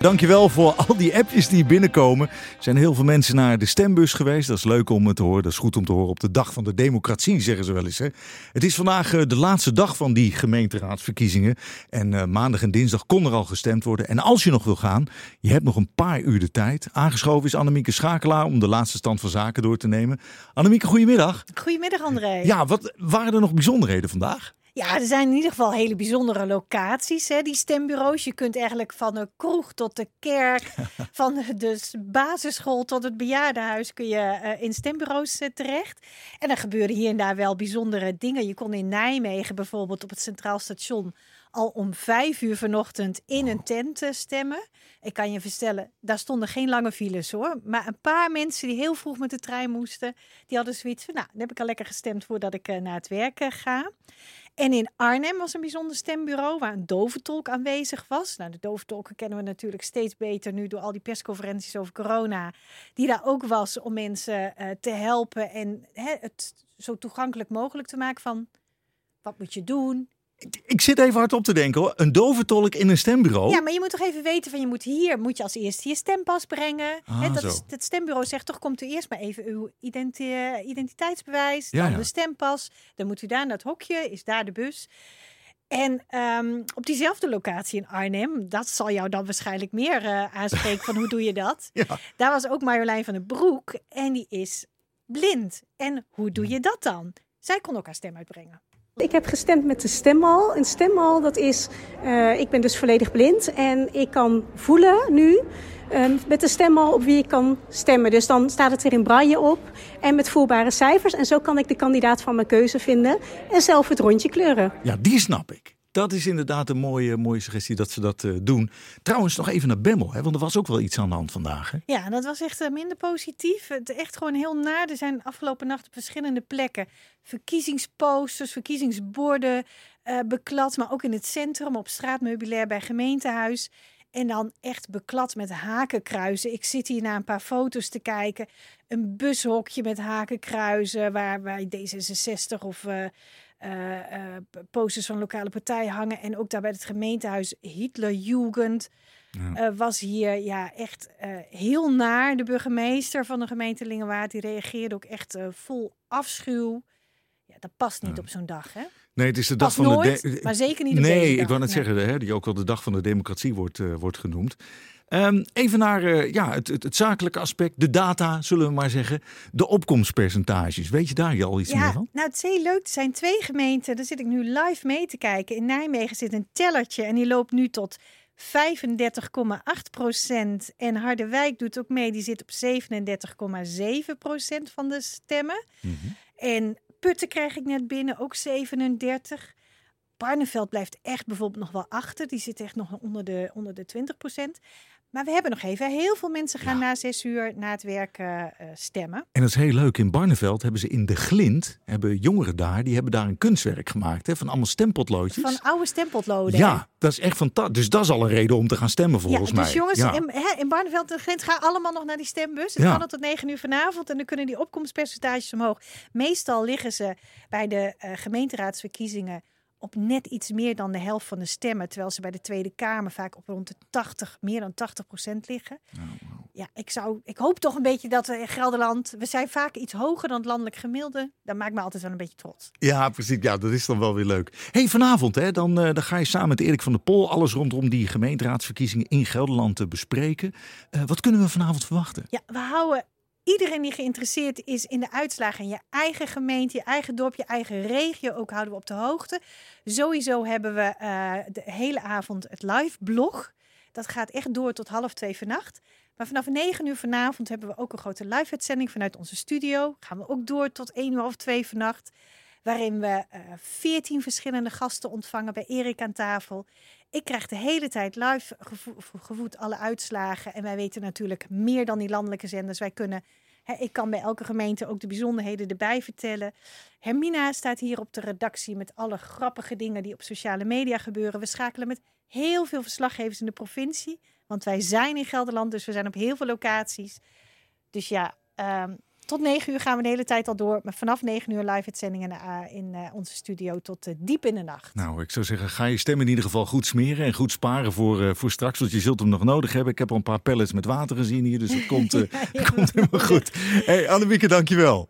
Dankjewel voor al die appjes die binnenkomen. Er zijn heel veel mensen naar de stembus geweest. Dat is leuk om te horen. Dat is goed om te horen op de dag van de democratie, zeggen ze wel eens. Hè? Het is vandaag eh, de laatste dag van die gemeenteraadsverkiezingen. En uh, maandag en dinsdag kon er al gestemd worden. En als je nog wil gaan, je hebt nog een paar uur de tijd. Aangeschoven is Annemieke Schakelaar om de laatste stand van zaken door te nemen. Annemieke, goedemiddag. Goedemiddag André. Ja, wat waren er nog bijzonderheden vandaag? Ja, er zijn in ieder geval hele bijzondere locaties, hè, die stembureaus. Je kunt eigenlijk van de kroeg tot de kerk, van de basisschool tot het bejaardenhuis kun je uh, in stembureaus uh, terecht. En er gebeuren hier en daar wel bijzondere dingen. Je kon in Nijmegen bijvoorbeeld op het Centraal Station al om vijf uur vanochtend in een tent uh, stemmen. Ik kan je vertellen, daar stonden geen lange files hoor. Maar een paar mensen die heel vroeg met de trein moesten, die hadden zoiets van, nou, dan heb ik al lekker gestemd voordat ik naar het werk ga. En in Arnhem was een bijzonder stembureau waar een doventolk aanwezig was. Nou, de doventolken kennen we natuurlijk steeds beter nu door al die persconferenties over corona. Die daar ook was om mensen uh, te helpen en hè, het zo toegankelijk mogelijk te maken van wat moet je doen, ik zit even hard op te denken hoor. Een doventolk in een stembureau. Ja, maar je moet toch even weten van je moet hier, moet je als eerste je stempas brengen. Ah, He, dat is, stembureau zegt toch, komt u eerst maar even uw identi identiteitsbewijs, Ja, dan ja. de stempas. Dan moet u daar naar het hokje, is daar de bus. En ehm, op diezelfde locatie in Arnhem, dat zal jou dan waarschijnlijk meer eh, aanspreken van hoe doe je dat? Ja. Daar was ook Marjolein van den Broek en die is blind. En hoe doe je dat dan? Zij kon ook haar stem uitbrengen. Ik heb gestemd met de stemhal. Een stemhal, dat is, uh, ik ben dus volledig blind en ik kan voelen nu uh, met de stemhal op wie ik kan stemmen. Dus dan staat het er in braille op en met voelbare cijfers. En zo kan ik de kandidaat van mijn keuze vinden en zelf het rondje kleuren. Ja, die snap ik. Dat is inderdaad een mooie, mooie suggestie dat ze dat uh, doen. Trouwens, nog even naar Bemmel, hè? want er was ook wel iets aan de hand vandaag. Hè? Ja, dat was echt uh, minder positief. Het echt gewoon heel naar. Er zijn afgelopen nacht op verschillende plekken verkiezingsposters, verkiezingsborden uh, beklad. Maar ook in het centrum, op straatmeubilair bij gemeentehuis. En dan echt beklad met hakenkruizen. Ik zit hier naar een paar foto's te kijken. Een bushokje met hakenkruizen waar, waar D66 of... Uh, uh, posters van lokale partijen hangen. En ook daar bij het gemeentehuis Hitlerjugend ja. uh, was hier ja, echt heel naar. De burgemeester van de gemeente Lingewaard die reageerde ook echt vol afschuw. Ja, dat past niet ja. op zo'n dag, hè? Nee, het is de dag van nooit, de. maar zeker niet op Nee, deze ik wou net Nee. zeggen, hè, die ook wel de dag van de democratie wordt, uh, wordt genoemd. Um, even naar uh, ja, het, het, het, zakelijke aspect, de data, zullen we maar zeggen. De opkomstpercentages. Weet je daar al iets ja, meer van? Nou, het is heel leuk. Er zijn twee gemeenten. Daar zit ik nu live mee te kijken. In Nijmegen zit een tellertje en die loopt nu tot 35,8 procent. En Harderwijk doet ook mee. Die zit op 37,7 procent van de stemmen. Mm -hmm. En Putten krijg ik net binnen, ook 37. Barneveld blijft echt bijvoorbeeld nog wel achter. Die zit echt nog onder de, onder de 20 procent. Maar we hebben nog even. Heel veel mensen gaan ja. na zes uur na het werk uh, stemmen. En dat is heel leuk. In Barneveld hebben ze in de Glint, hebben jongeren daar, die hebben daar een kunstwerk gemaakt. Hè, van allemaal stempotloodjes. Van oude stempotloden. Ja, hè? dat is echt fantastisch. Dus dat is al een reden om te gaan stemmen volgens ja, mij. Dus jongens, ja. in, hè, in Barneveld en de Glint gaan allemaal nog naar die stembus. Het Ja. kan tot negen uur vanavond en dan kunnen die opkomstpercentages omhoog. Meestal liggen ze bij de uh, gemeenteraadsverkiezingen op net iets meer dan de helft van de stemmen. Terwijl ze bij de Tweede Kamer vaak op rond de 80, meer dan 80 procent liggen. Oh, wow. Ja, ik, zou, ik hoop toch een beetje dat we in Gelderland... We zijn vaak iets hoger dan het landelijk gemiddelde. Dat maakt me altijd wel een beetje trots. Ja, precies. Ja, dat is dan wel weer leuk. hey, vanavond hè, dan, uh, dan ga je samen met Erik van der Pol... alles rondom die gemeenteraadsverkiezingen in Gelderland te bespreken. Uh, wat kunnen we vanavond verwachten? Ja, we houden iedereen die geïnteresseerd is in de uitslagen in je eigen gemeente, je eigen dorp, je eigen regio, ook houden we op de hoogte. Sowieso hebben we uh, de hele avond het live blog. Dat gaat echt door tot half twee vannacht. Maar vanaf negen uur vanavond hebben we ook een grote live-uitzending vanuit onze studio. Gaan we ook door tot één uur of twee vannacht. Waarin we veertien uh, verschillende gasten ontvangen bij Erik aan tafel. Ik krijg de hele tijd live gevo gevoed alle uitslagen. En wij weten natuurlijk meer dan die landelijke zenders. Wij kunnen, ik kan bij elke gemeente ook de bijzonderheden erbij vertellen. Hermina staat hier op de redactie met alle grappige dingen die op sociale media gebeuren. We schakelen met heel veel verslaggevers in de provincie. Want wij zijn in Gelderland, dus we zijn op heel veel locaties. Dus ja, um, tot 9 uur gaan we de hele tijd al door. Maar vanaf 9 uur live uitzendingen in onze studio tot diep in de nacht. Nou, ik zou zeggen, ga je stem in ieder geval goed smeren en goed sparen voor, voor straks. Want je zult hem nog nodig hebben. Ik heb al een paar pellets met water gezien hier, dus het komt, komt helemaal goed. Hey, Annemieke, dankjewel.